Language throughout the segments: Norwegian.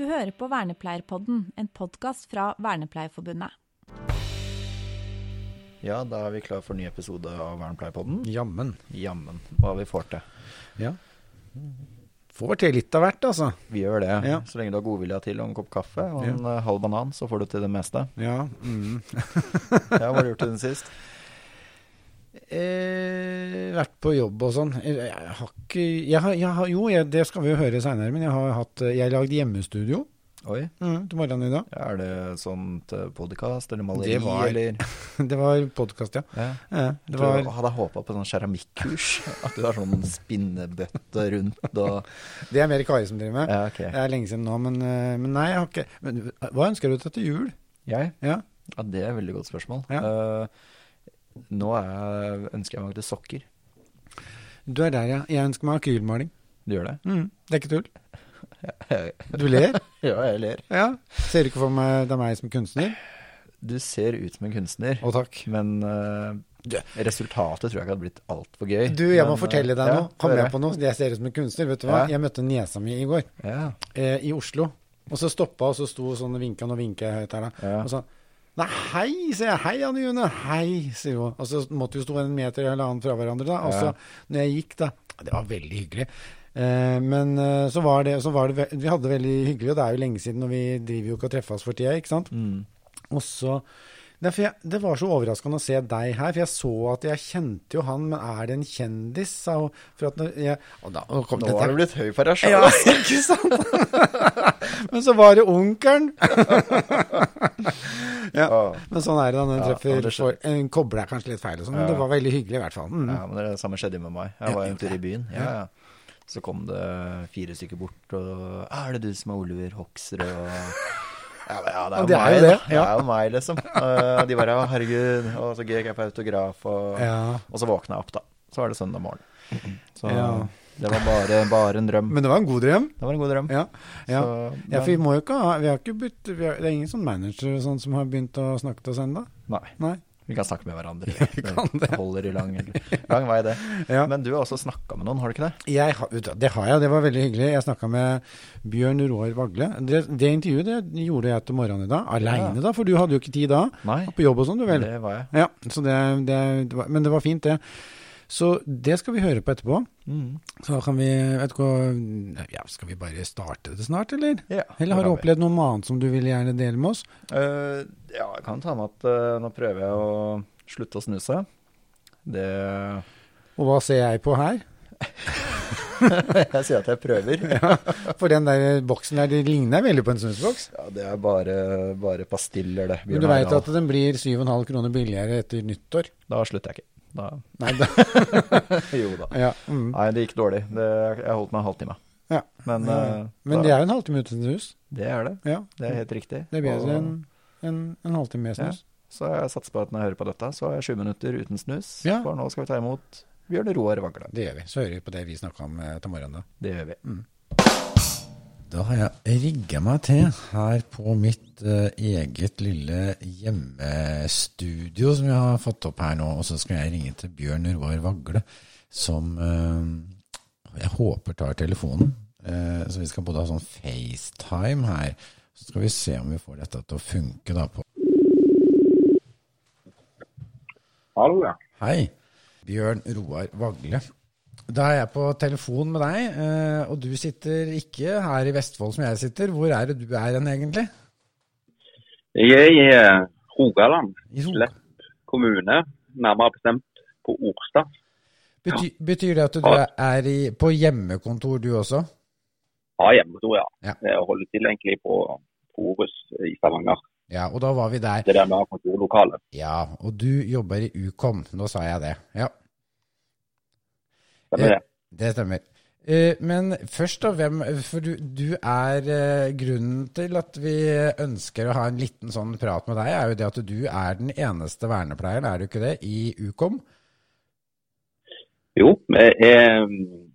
Du hører på Vernepleierpodden, en podkast fra Vernepleierforbundet. Ja, da er vi klar for en ny episode av Vernepleierpodden. Jammen. Jammen hva vi får til. Ja. Får til litt av hvert, altså. Vi gjør det. Ja. Så lenge du har godvilja til og en kopp kaffe og en ja. halv banan, så får du til det meste. Ja. Mm. Ja, Hva har du gjort til den sist? Eh, vært på jobb og sånn. Jeg, Jeg har ikke jeg har, jeg har, Jo, jeg, det skal vi jo høre seinere, men jeg har hatt eh, Jeg lagde hjemmestudio Oi, mm, til morgenen i dag. ja, er det sånt podkast eller maleri, Det var- eller Det var podkast, ja. ja. ja. Det var, hadde jeg håpa på sånn keramikkurs. At du har sånn spinnebøtte rundt og det er mer Kari som driver med. Ja, okay. Det er lenge siden nå, men, eh, men nei, jeg har ikke men, Hva ønsker du deg til jul? Jeg? Ja. Ja, det er et veldig godt spørsmål. Ja. Eh, nå jeg, ønsker jeg meg til sokker. Du er der, ja. Jeg ønsker meg akrylmaling. Du gjør det? Mm, det er ikke tull. Du ler? ja, jeg ler. Ja. Ser du ikke for meg det er meg som kunstner? Du ser ut som en kunstner. Å, takk. Men uh, resultatet tror jeg ikke hadde blitt altfor gøy. Du, jeg må Men, fortelle deg eh, noe. Kom med på noe? Jeg ser ut som en kunstner. Vet du hva? Ja. Jeg møtte niesa mi i går, Ja. eh, i Oslo. Og så stoppa, og så sto sånn og vinka, nå vinker jeg høyt her, da. Og så Nei, hei, sier jeg. Hei, Anne June. Hei, sier hun. Og så måtte vi stå en meter eller annen fra hverandre, da. Og så, Ja. når jeg gikk, da Det var veldig hyggelig. Eh, men eh, så var det, så var det Vi hadde det veldig hyggelig, og det er jo lenge siden, og vi driver jo ikke og oss for tida, ikke sant? Mm. Og så For jeg, Det var så overraskende å se deg her, for jeg så at jeg kjente jo han, men er det en kjendis? sa hun. Nå har du blitt høy for deg sjøl. Ja, ikke sant? men så var det onkelen. ja, Åh. men sånn er det da når en Ja, treffer det for, En kobler er kanskje litt feil, sånn, men det var veldig hyggelig i hvert fall. Mm. Ja, men det samme skjedde med meg. Jeg var en tur i byen. Ja, Ja. ja. Så kom det fire stykker bort, og «Ah, Er det du som er Oliver Hoksrud? Og ja, det er jo det er meg, jo det, Det er jo meg, liksom. Og de bare herregud, og så gikk jeg på autograf, og, Ja. og så våkna jeg opp, da. Så var det søndag morgen. Så Ja. det var bare, bare en drøm. Men det var en god drøm. Det var en god drøm. Ja, ja. Så, ja for vi må jo ikke ha vi har ikke bytt, vi har, Det er ingen sånn manager sånn som har begynt å snakke til oss ennå? Nei. Nei. Vi kan snakke med hverandre. vi kan det. holder i lang, lang vei, det. Ja. Men du har også snakka med noen, har du ikke det? Jeg, det har jeg, det var veldig hyggelig. Jeg snakka med Bjørn Roar Vagle. Det, det intervjuet det gjorde jeg til morgenen i dag. Aleine, da, for du hadde jo ikke tid da. Nei, På jobb og sånn, du vel. det var jeg. Ja, så det, det, det var, Men det var fint, det. Så det skal vi høre på etterpå. Mm. Så kan vi vet du hva, ja, Skal vi bare starte det snart, eller? Ja, Eller har du opplevd noe annet som du vil gjerne dele med oss? Uh, ja, jeg kan ta med at uh, nå prøver jeg å slutte å snuse. Det Og hva ser jeg på her? Jeg sier at jeg prøver. Ja, For den der boksen der, det ligner veldig på en snusboks. det er bare, bare pastiller, det. Men du veit at den blir 7,5 kroner billigere etter nyttår? Da slutter jeg ikke. Da, Nei, da, jo da. ja, mm. Nei, det gikk dårlig. Det, jeg holdt meg en halvtime. Ja. Men, Ja, eh, Men da- det er jo en halvtime uten snus. det er det. Ja, Det er helt riktig. det er bedre enn en, en halvtime med snus. Så jeg satser på at når jeg hører på dette, så har jeg sju minutter uten snus. Ja. For nå skal vi ta imot Bjørn Roar Vagle. Det gjør vi. Så hører vi på det vi snakka om eh, til morgenen. da. Det gjør vi. Da har jeg rigga meg til her på mitt uh, eget lille hjemmestudio som jeg har fått opp her nå. Og så skal jeg ringe til Bjørn Roar Vagle, som uh, jeg håper tar telefonen. Uh, så vi skal både ha sånn FaceTime her. Så skal vi se om vi får dette til å funke da på Hallo, ja. Hei, Bjørn Roar Vagle. Da er jeg på telefon med deg, eh, og du sitter ikke her i Vestfold som jeg sitter. Hvor er det du er hen egentlig? Jeg er i eh, Rogaland, I kommune, nærmere bestemt på Orstad. Bety betyr det at du er i, på hjemmekontor du også? Ja, hjemmekontor, ja. Ja. Jeg holder til egentlig på Forus i Stavanger. Ja, og da var vi der. Det er der med kontorlokalet. kontorlokale. Ja, og du jobber i Ukom. Nå sa jeg det. Ja, Stemmer det? det stemmer. Eh, Men først da, hvem, for du, du er eh, grunnen til at vi ønsker å ha en liten sånn prat med deg, er jo det at du er den eneste vernepleieren, er du ikke det, i Ukom? Jo, vi er mm,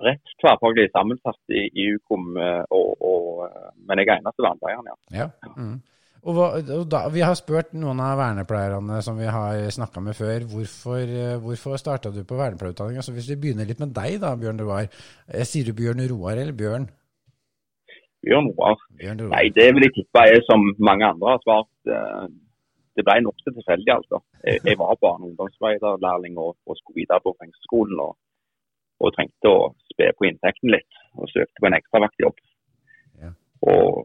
bredt tverrfaglig sammensatt i, i Ukom, eh, og, og, eh, men jeg er eneste vernepleieren, ja. Ja. Mm. Og, og da, vi har spurt noen av vernepleierne som vi har snakka med før, hvorfor, eh, hvorfor starta du på vernepleierutdanninga? Altså, hvis vi begynner litt med deg da, Bjørn Roar. Eh, Sier du Bjørn Roar eller Bjørn? Bjørn Roar. Bjørn Roar. Nei, det vil jeg tippe er som mange andre har svart. eh, Det ble nokså tilfeldig, altså. Jeg, jeg var barne- og ungdomsarbeiderlærling og, og skulle videre på fengselsskolen. Og, og trengte å spe på inntekten litt, og søkte på en ekstravaktjobb. Ja. Og,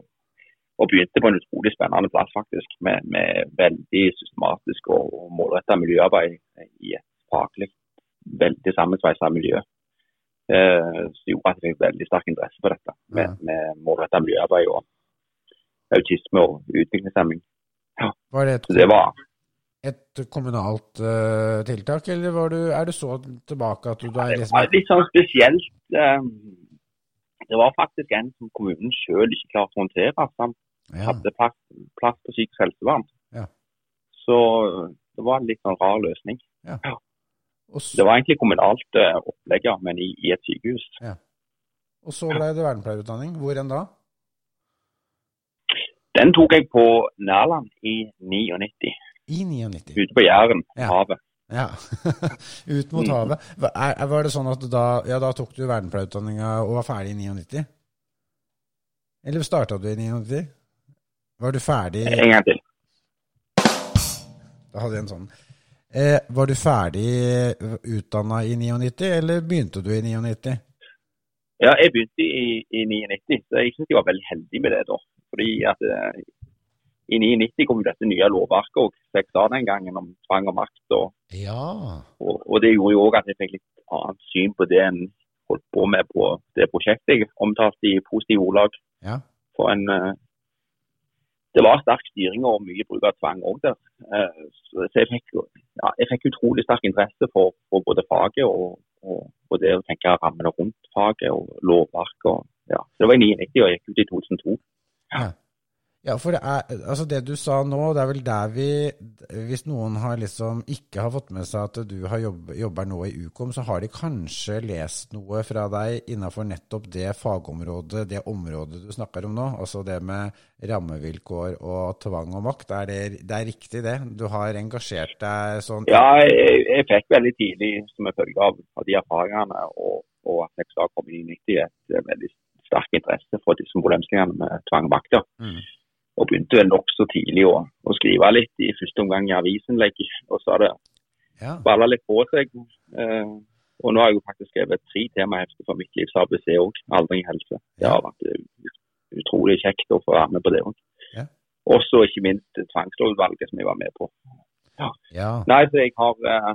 og begynte på en utrolig spennende plass, faktisk. Med, med veldig systematisk og, og målretta miljøarbeid i et faglig veldig sammensveisa miljø. Eh, som gjorde at jeg fikk veldig sterk interesse for dette, med, Ja. med målretta miljøarbeid og autisme og utviklingshemming. Var det et, Så det var et kommunalt uh, tiltak, eller var du, er du så tilbake at du er Det liksom var litt sånn spesielt. eh, Det var faktisk en som kommunen sjøl ikke klarte å håndtere. Han ja, hadde plass, plass på psykisk helsevern. Ja. Så det var en litt sånn rar løsning. og, så, Det var egentlig kommunalt uh, opplegg, ja, men i, i et sykehus. og så ble det vernepleierutdanning. Hvor enn da? Den tok jeg på Nærland i 99, I 99. ute på Jæren, Ja. havet. Ja. Ut mot Mm. havet. Var det sånn at da, ja, da tok du vernepleierutdanninga og var ferdig i 99? Eller starta du i 99? Var du ferdig En gang til. Da hadde jeg en sånn. Eh, var du ferdig utdanna i 99, eller begynte du i 99? Ja, jeg begynte i, i 99, så jeg syns jeg var veldig heldig med det da. Fordi at eh, i 99 kom dette nye lovverket og som jeg sa den gangen, om tvang og makt. Og, Ja. og, og det gjorde jo òg at jeg fikk litt annet syn på det en holdt på med på det prosjektet jeg omtalte i positive ordlag. Ja. For en eh, Det var sterk styring og mye bruk av tvang òg der. Eh, så jeg fikk, ja, jeg fikk utrolig sterk interesse for, for både faget og, og, og det å tenke rammene rundt faget og lovverk. Ja. Så det var i 99 og jeg gikk ut i 2002. Ja, for det er Altså, det du sa nå, det er vel der vi Hvis noen har liksom ikke har fått med seg at du har jobb, jobber nå i Ukom, så har de kanskje lest noe fra deg innenfor nettopp det fagområdet, det området du snakker om nå. Altså det med rammevilkår og tvang og makt. Er det, det er riktig, det? Du har engasjert deg sånn Ja, jeg, jeg fikk veldig tidlig, som en følge av, av de erfaringene og, og at jeg skal komme inn i 90, et veldig sterk interesse for disse problemstillingene med tvang og makt. ja. Mm. Og begynte vel nokså tidlig å, å skrive litt i første omgang i avisinnlegg. Og så har det Ja. balla litt på seg. Eh, og nå har jeg jo faktisk skrevet tre temahefter for mitt livs ABC òg, aldring helse. Det har vært eh, utrolig kjekt å få være med på det òg. Ja. Og så ikke minst tvangslovutvalget som jeg var med på. ja. Nei, så jeg har eh,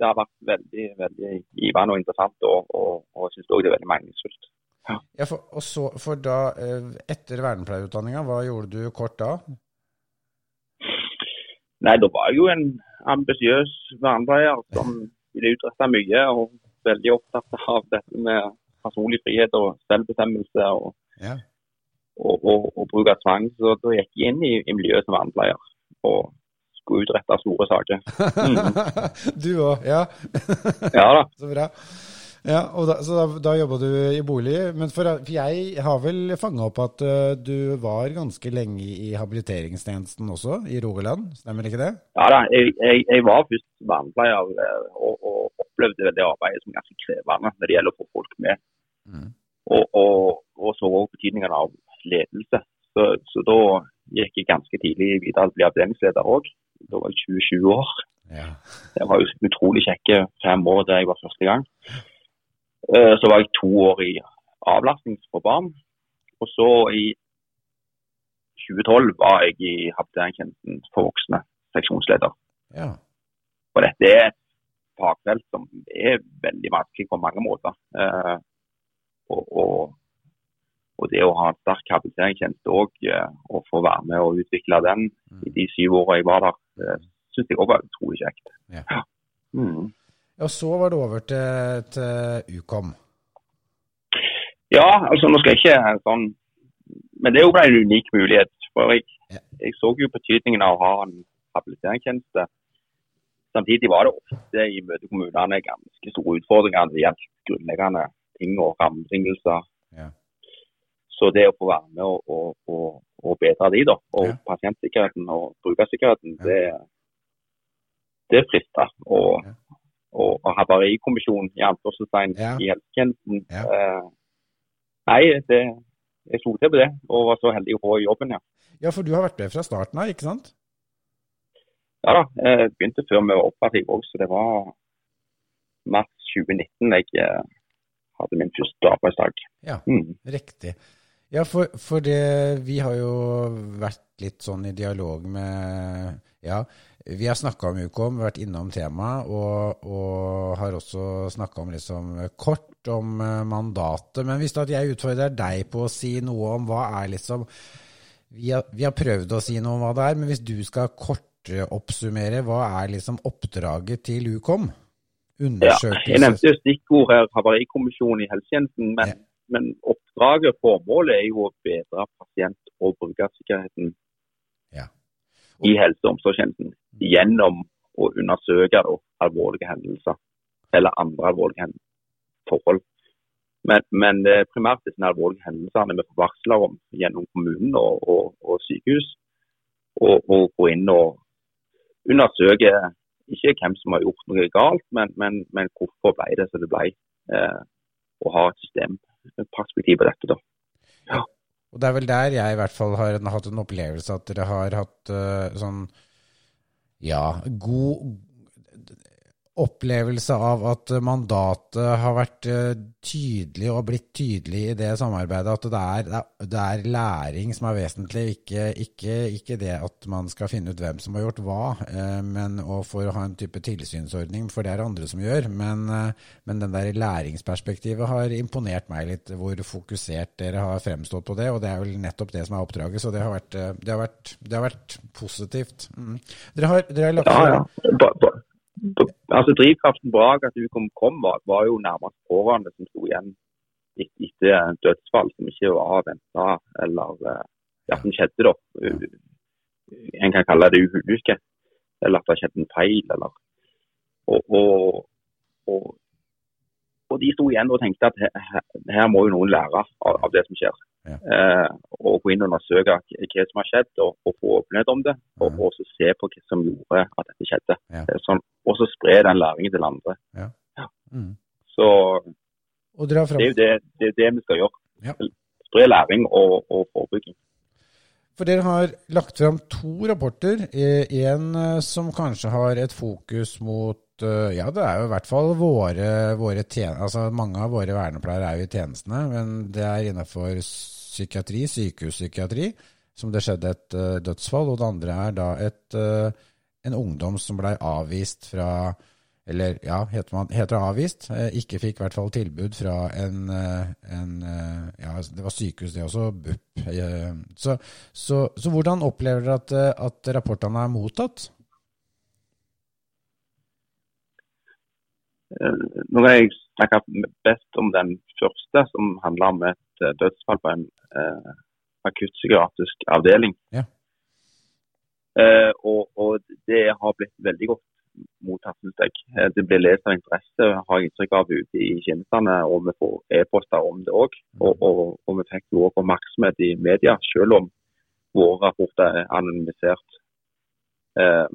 Det har vært veldig veldig givende og interessant, og, og, og syns òg det er veldig meningsfullt. Ja for, og så, for da, eh, etter vernepleierutdanninga, hva gjorde du kort da? Nei, da var jeg jo en ambisiøs vernepleier som ville utrette mye, og veldig opptatt av dette med personlig frihet og selvbestemmelse og, Ja. og, og, og bruk av tvang. Så da gikk jeg inn i, i miljøet som vernepleier og skulle utrette store saker. du òg, ja. Ja da. Så bra. Ja, og da, Så da, da jobba du i bolig. Men for, for jeg har vel fanga opp at uh, du var ganske lenge i habiliteringstjenesten også, i Rogaland. Stemmer ikke det? Ja da, jeg, jeg, jeg var først vernepleier eh, og, og opplevde det arbeidet som ganske krevende når det gjelder å få folk med. Mm. Og, og, og så også betydningen av ledelse. Så, så da gikk jeg ganske tidlig videre til å bli avdelingsleder òg. Da var jeg 27 år. Ja. Det var jo utrolig kjekke fem år da jeg var første gang. Eh, Så var jeg to år i avlastning for barn. Og så i 2012 var jeg i habiliteringstjenesten for voksne, seksjonsleder. ja. Og dette er et fagfelt som er veldig vanskelig på mange måter. Eh, og, og, og det å ha en sterk habiliteringstjeneste òg, eh, og få være med og utvikle den i de syv åra jeg var der, syns jeg òg var utrolig kjekt. Ja. Mm. Og så var det over til, til Ukom. Ja, altså nå skal jeg ikke sånn Men det er jo bare en unik mulighet. For jeg, Ja. jeg så jo betydningen av å ha en habiliteringstjeneste. Samtidig var det ofte i møte kommunene ganske store utfordringer når det gjaldt grunnleggende ting og rammebetingelser. Ja. Så det å få være med og, og, og, og bedre de, da, og Ja. pasientsikkerheten og brukersikkerheten, Ja. det, det frister. Og, Ja. Og, og havarikommisjon i anførselstegn Ja. i helsetjenesten Ja. eh, Nei, det, jeg slo til på det, og var så heldig å få jobben, ja. Ja, for du har vært med fra starten av, ikke sant? Ja da, jeg begynte før vi var operative òg, så det var mars 2019 jeg eh, hadde min første arbeidsdag. Ja, Mm. riktig. Ja, for, for det, vi har jo vært litt sånn i dialog med Ja, vi har snakka om Ukom, vært innom temaet, og, og har også snakka om liksom kort om eh, mandatet. Men hvis da at jeg utfordrer deg på å si noe om hva er liksom vi har, vi har prøvd å si noe om hva det er, men hvis du skal kort oppsummere, hva er liksom oppdraget til Ukom? Ja, jeg nevnte jo stikkord her, havarikommisjonen i helsetjenesten, men, Ja. Men oppdraget, formålet, er jo å bedre pasient- og brukersikkerheten Ja. i helse- og omsorgstjenesten gjennom å undersøke da, alvorlige hendelser eller andre alvorlige forhold. Men, men det er primært disse alvorlige hendelsene vi får varsler om gjennom kommunen og, og, og sykehus. Og, og gå inn og undersøke ikke hvem som har gjort noe galt, men, men, men hvorfor ble det som det ble. Eh, og ha et systemperspektiv på dette. da. Og det er vel der jeg i hvert fall har hatt en opplevelse at dere har hatt uh, sånn ja, god opplevelse av at mandatet har vært eh, tydelig og blitt tydelig i det samarbeidet. At det er, det er- læring som er vesentlig, ikke, ikke, ikke det at man skal finne ut hvem som har gjort hva, eh, men og for å ha en type tilsynsordning, for det er det andre som gjør. Men, eh, men den der læringsperspektivet har imponert meg litt, hvor fokusert dere har fremstått på det. Og det er vel nettopp det som er oppdraget, så det har vært, det har vært, det har vært positivt. Mm. Dere, har, dere har lagt Ja, ja. Altså Drivkraften bak at Ukom kom, var, var jo nærmest pårørende som sto igjen et- dødsfall som ikke var venta, eller eh, ja, som skjedde. da. En kan kalle det ulykke, eller at det skjedde en feil. eller og, og, og, og de sto igjen og tenkte at her, her- må jo noen lære av, av det som skjer. Ja. Eh, og gå inn og undersøke hva som har skjedd, og, og få åpenhet om det. Og og også se på hva som gjorde at dette skjedde. Ja. Eh, Sånn, og så spre den læringen til andre. Mm. Så det er jo det, det, er det vi skal gjøre. Ja. Spre læring og, og forebygging. for dere har lagt frem to rapporter. Eh, En eh, som kanskje har et fokus mot eh, Ja, det er jo i hvert fall våre, våre tjen altså Mange av våre vernepleiere er jo i tjenestene, men det er innenfor psykiatri, sykehuspsykiatri, som det skjedde et dødsfall. Og det andre er da et, en ungdom som blei avvist fra eller ja, heter, man, heter det avvist. Eh, Ikke fikk i hvert fall tilbud fra en, eh, en eh, Ja, det var sykehus, det også. BUP. Så, så, så hvordan opplever dere at, at rapportene er mottatt? Nå har jeg snakket best om den første, som handler om et dødsfall på en eh, akuttpsykiatrisk avdeling. Ja. Eh, og, og det har blitt veldig godt mottatt, synes jeg. Eh, Det blir lest av interesse, har jeg inntrykk av ute i tjenestene, og vi får e-poster om det òg. Og, og, og vi fikk også oppmerksomhet i media, selv om våre rapporter er anonymisert. Eh,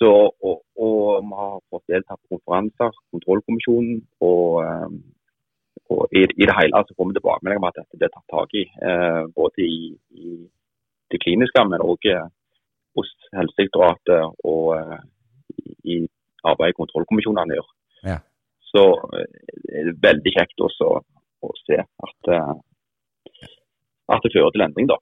så, og, og vi har fått delta på konferanser, kontrollkommisjonen, og, og i, i det hele så får vi tilbakemeldinger om at dette blir tatt tak i. Eh, både i, i det kliniske, men òg hos Helsedirektoratet og eh, i arbeidet kontrollkommisjonene gjør. Ja. Så eh, det er veldig kjekt også å se at, eh, at det fører til endring, da.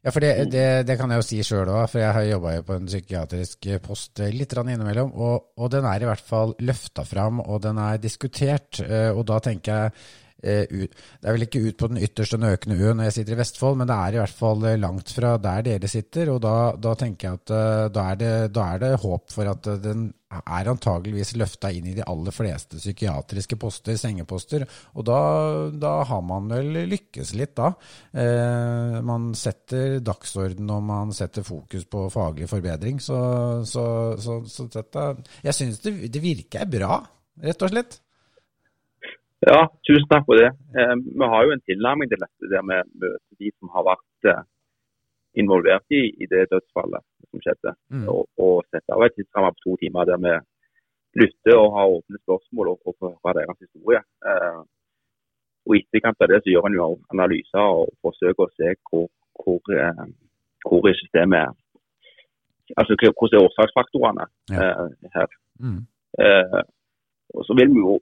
Ja, for det, det, det kan jeg jo si sjøl òg, for jeg har jobba jo på en psykiatrisk post litt innimellom. Og, og den er i hvert fall løfta fram, og den er diskutert. Og da tenker jeg ut, Det er vel ikke ut på den ytterste nøkende ø når jeg sitter i Vestfold, men det er i hvert fall eh, langt fra der dere sitter. Og da, da tenker jeg at eh, da er, det, da er det håp for at eh, den er antageligvis løfta inn i de aller fleste psykiatriske poster, sengeposter. Og da, da har man vel lykkes litt, da. Eh, man setter dagsorden og man setter fokus på faglig forbedring. Så, så, så, så dette Jeg syns det, det virker bra, rett og slett. Ja, tusen takk for det. Eh, vi har jo en tilnærming til dette der vi møter de som har vært eh, involvert i, i det dødsfallet som skjedde. Mm. Og, og setter av en tidsramme på to timer der vi lytter og har åpne spørsmål og, får høre deres historie. Eh, og i etterkant av det så gjør en jo analyser og forsøker å se hvor, hvor, hvor i systemet er. Altså hvordan er årsaksfaktorene Ja. her. Mm. Eh, og så vil vi jo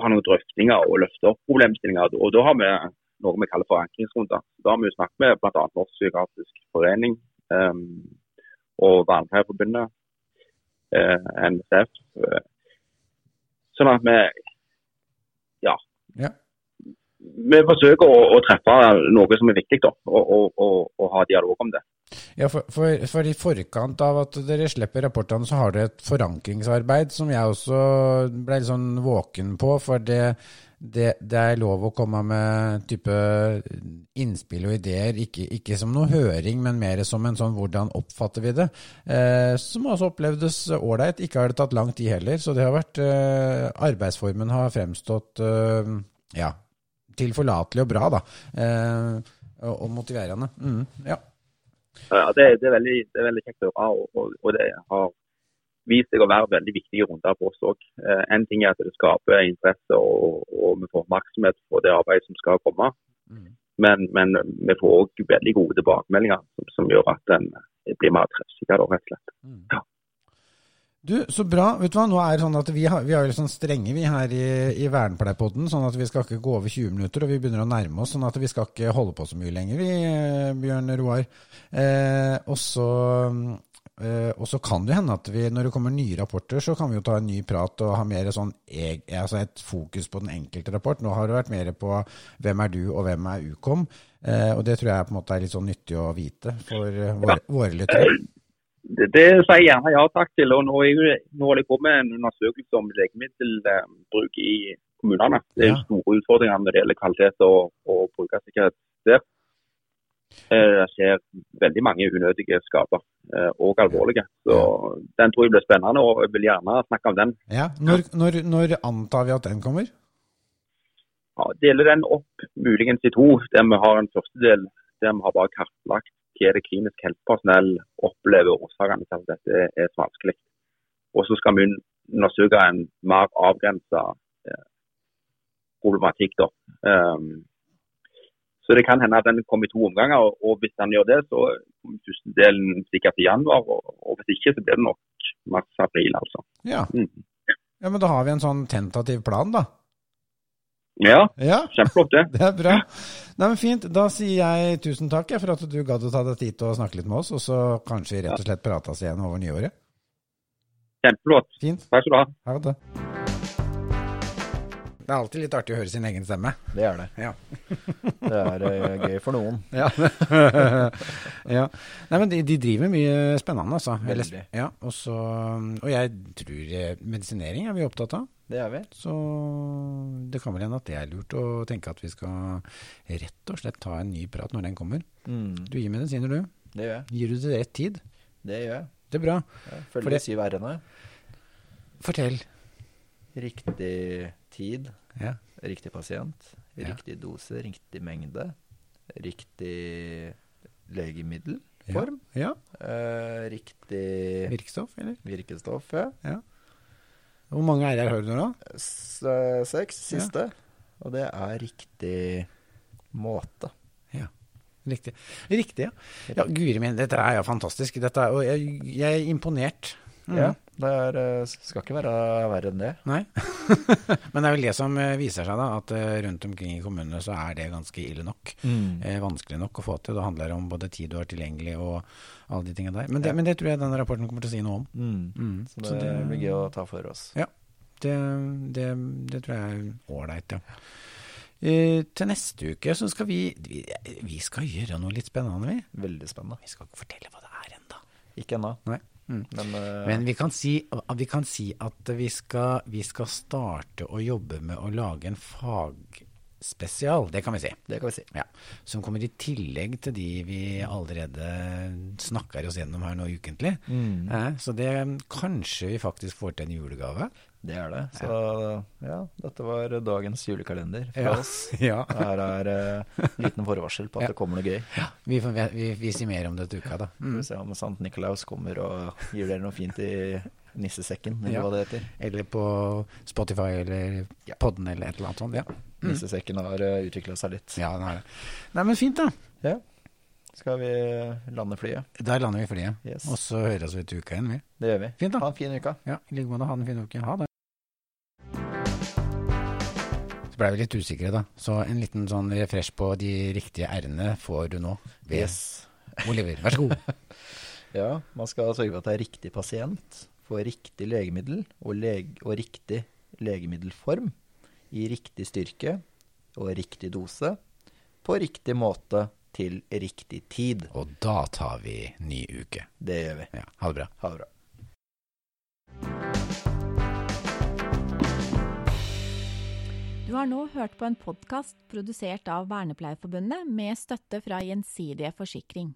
ha noen drøftinger og løfte opp problemstillinger. Og da har vi noe vi kaller forankringsrunder. Da har vi jo snakket med bl.a. Norsk psykiatrisk forening um, og Vernepleierforbundet, uh, NSF. Uh, sånn at vi ja, Ja. vi forsøker å, å treffe noe som er viktig, da, og, og, og, og ha dialog om det. Ja, for, for, for i forkant av at dere slipper rapportene, så har dere et forankringsarbeid som jeg også ble litt sånn våken på. For det, det, det er lov å komme med type innspill og ideer, ikke, ikke som noe høring, men mer som en sånn hvordan oppfatter vi det. Eh, som også opplevdes ålreit. Ikke har det tatt lang tid heller, så det har vært eh, Arbeidsformen har fremstått eh, ja, tilforlatelig og bra, da. Eh, og, og motiverende. Mm, ja. Ja, det, det, er veldig, det er veldig kjekt å høre, og, og, det har vist seg å være veldig viktige runder for oss òg. Én en ting er at det skaper interesse og, og vi får oppmerksomhet på det arbeidet som skal komme. Mm. Men, men vi får òg veldig gode tilbakemeldinger som, som gjør at den blir mer treffsikker, rett og slett. Ja. Du, så bra. Vet du hva, nå er det sånn at Vi har, vi jo litt sånn strenge vi her i, i Vernepleierpodden, sånn at vi skal ikke gå over 20 minutter, og vi begynner å nærme oss, sånn at vi skal ikke holde på så mye lenger, vi, eh, Bjørn Roar. Eh, og så eh, kan det hende at vi, når det kommer nye rapporter, så kan vi jo ta en ny prat og ha mer sånn, altså et fokus på den enkelte rapport. Nå har det vært mer på hvem er du og hvem er Ukom, eh, og det tror jeg på en måte er litt sånn nyttig å vite for eh, våre, våre lyttere. Det, det sier jeg gjerne ja takk til. og Nå, er nå holder jeg på med en undersøkelse om legemiddelbruk i kommunene. Det er Ja. store utfordringer når det gjelder kvalitet og, og brukersikkerhet der. Eh, skjer veldig mange unødige skader, eh, og alvorlige. Så Den tror jeg blir spennende, og jeg vil gjerne snakke om den. Ja, når, når, når antar vi at den kommer? Ja, deler den opp muligens i to, der vi har en første del der vi har bare kartlagt hva det klinisk helsepersonell opplever årsakene til at dette er så vanskelig. Og så skal vi undersøke en mer avgrensa eh, problematikk. da. Um, så det kan hende at den kommer i to omganger, og, hvis den gjør det, så kommer første delen sikkert i januar. Og, og hvis ikke, så blir det nok mars-april, altså. Ja. Mm. ja, men da har vi en sånn tentativ plan, da. Ja, Ja, kjempeflott det. det er bra. Nei, men Fint. Da sier jeg tusen takk for at du gadd å ta deg tid til å snakke litt med oss, og så kanskje vi rett og slett prates igjen over nyåret. Kjempeflott. Fint. Takk skal du ha. Ha det. Det er alltid litt artig å høre sin egen stemme. Det er det. Ja. Det er eh, gøy for noen. Ja. ja. Nei, men de, de driver mye spennende, altså. Veldig. Ja, og, så, og jeg tror eh, medisinering er vi opptatt av. Det gjør vi. Så det kan vel hende at det er lurt å tenke at vi skal rett og slett ta en ny prat når den kommer. Mm, Du gir medisiner, du. det gjør jeg. Gir du det rett tid? Det gjør jeg. Det er bra. Ja, Følger de syv r-ene. Fortell. Riktig tid, Ja. riktig pasient, Ja. riktig dose, riktig mengde, riktig legemiddelform, Ja. eh, riktig Virkestoff, eller? virkestoff, ja. Hvor mange r-er har du nå? S seks, siste. Og det er riktig måte. Ja. Riktig. Riktig, ja. ja Guri min, dette er jo fantastisk. Er, og jeg, jeg er imponert. Mm. Ja, det er, eh, skal ikke være verre enn det. Nei. Men det er vel det som eh, viser seg, da. At eh, rundt omkring i kommunene så er det ganske ille nok. Eh, vanskelig nok å få til. Det handler om både tid du har tilgjengelig og alle de tingene der. Men det, Ja. men det tror jeg denne rapporten kommer til å si noe om. Mm. Mm. Så det, blir gøy å ta for oss. Det, det, det tror jeg er ålreit, ja. Uh, til neste uke så skal vi, vi Vi skal gjøre noe litt spennende, vi. Veldig spennende. Vi skal ikke fortelle hva det er ennå. Ikke ennå. Mm. men, uh, Men vi kan, si, vi kan si at vi skal, vi skal starte å jobbe med å lage en fagspesial. Det kan vi si. det kan vi si. Ja, Som kommer i tillegg til de vi allerede snakker oss gjennom her nå ukentlig. Mm. Ja, så det kanskje vi faktisk får til en julegave. Det er det. Så ja, dette var dagens julekalender fra Ja. oss. Ja. Her er uh, liten forvarsel på at det kommer noe gøy. Vi, får, vi, vi sier mer om det til uka, da. Mm. vi se om Sant Nikolaus kommer og gir dere noe fint i Nissesekken, eller Ja. hva det heter. Eller på Spotify eller Ja. podden eller et eller annet sånt. Ja, Nissesekken har uh, utvikla seg litt. ja den har det. Nei, men fint, da. Ja. Skal vi lande flyet? Der lander vi flyet. Yes. Og så høres vi til uka igjen, vi. Det gjør vi. Fint, da. Ha en fin uke. Ja, i like måte. Ha en fin uke. Ha det. Så blei vi litt usikre, da. Så en liten sånn refresh på de riktige r-ene får du nå. Yes. Oliver. Vær så god. Ja, man skal sørge for at det er riktig pasient, får riktig legemiddel og, leg og riktig legemiddelform i riktig styrke og riktig dose på riktig måte til riktig tid. Og da tar vi ny uke. Det gjør vi. Ja, ha det bra. Ha det bra. Du har nå hørt på en podkast produsert av Vernepleierforbundet med støtte fra Gjensidige Forsikring.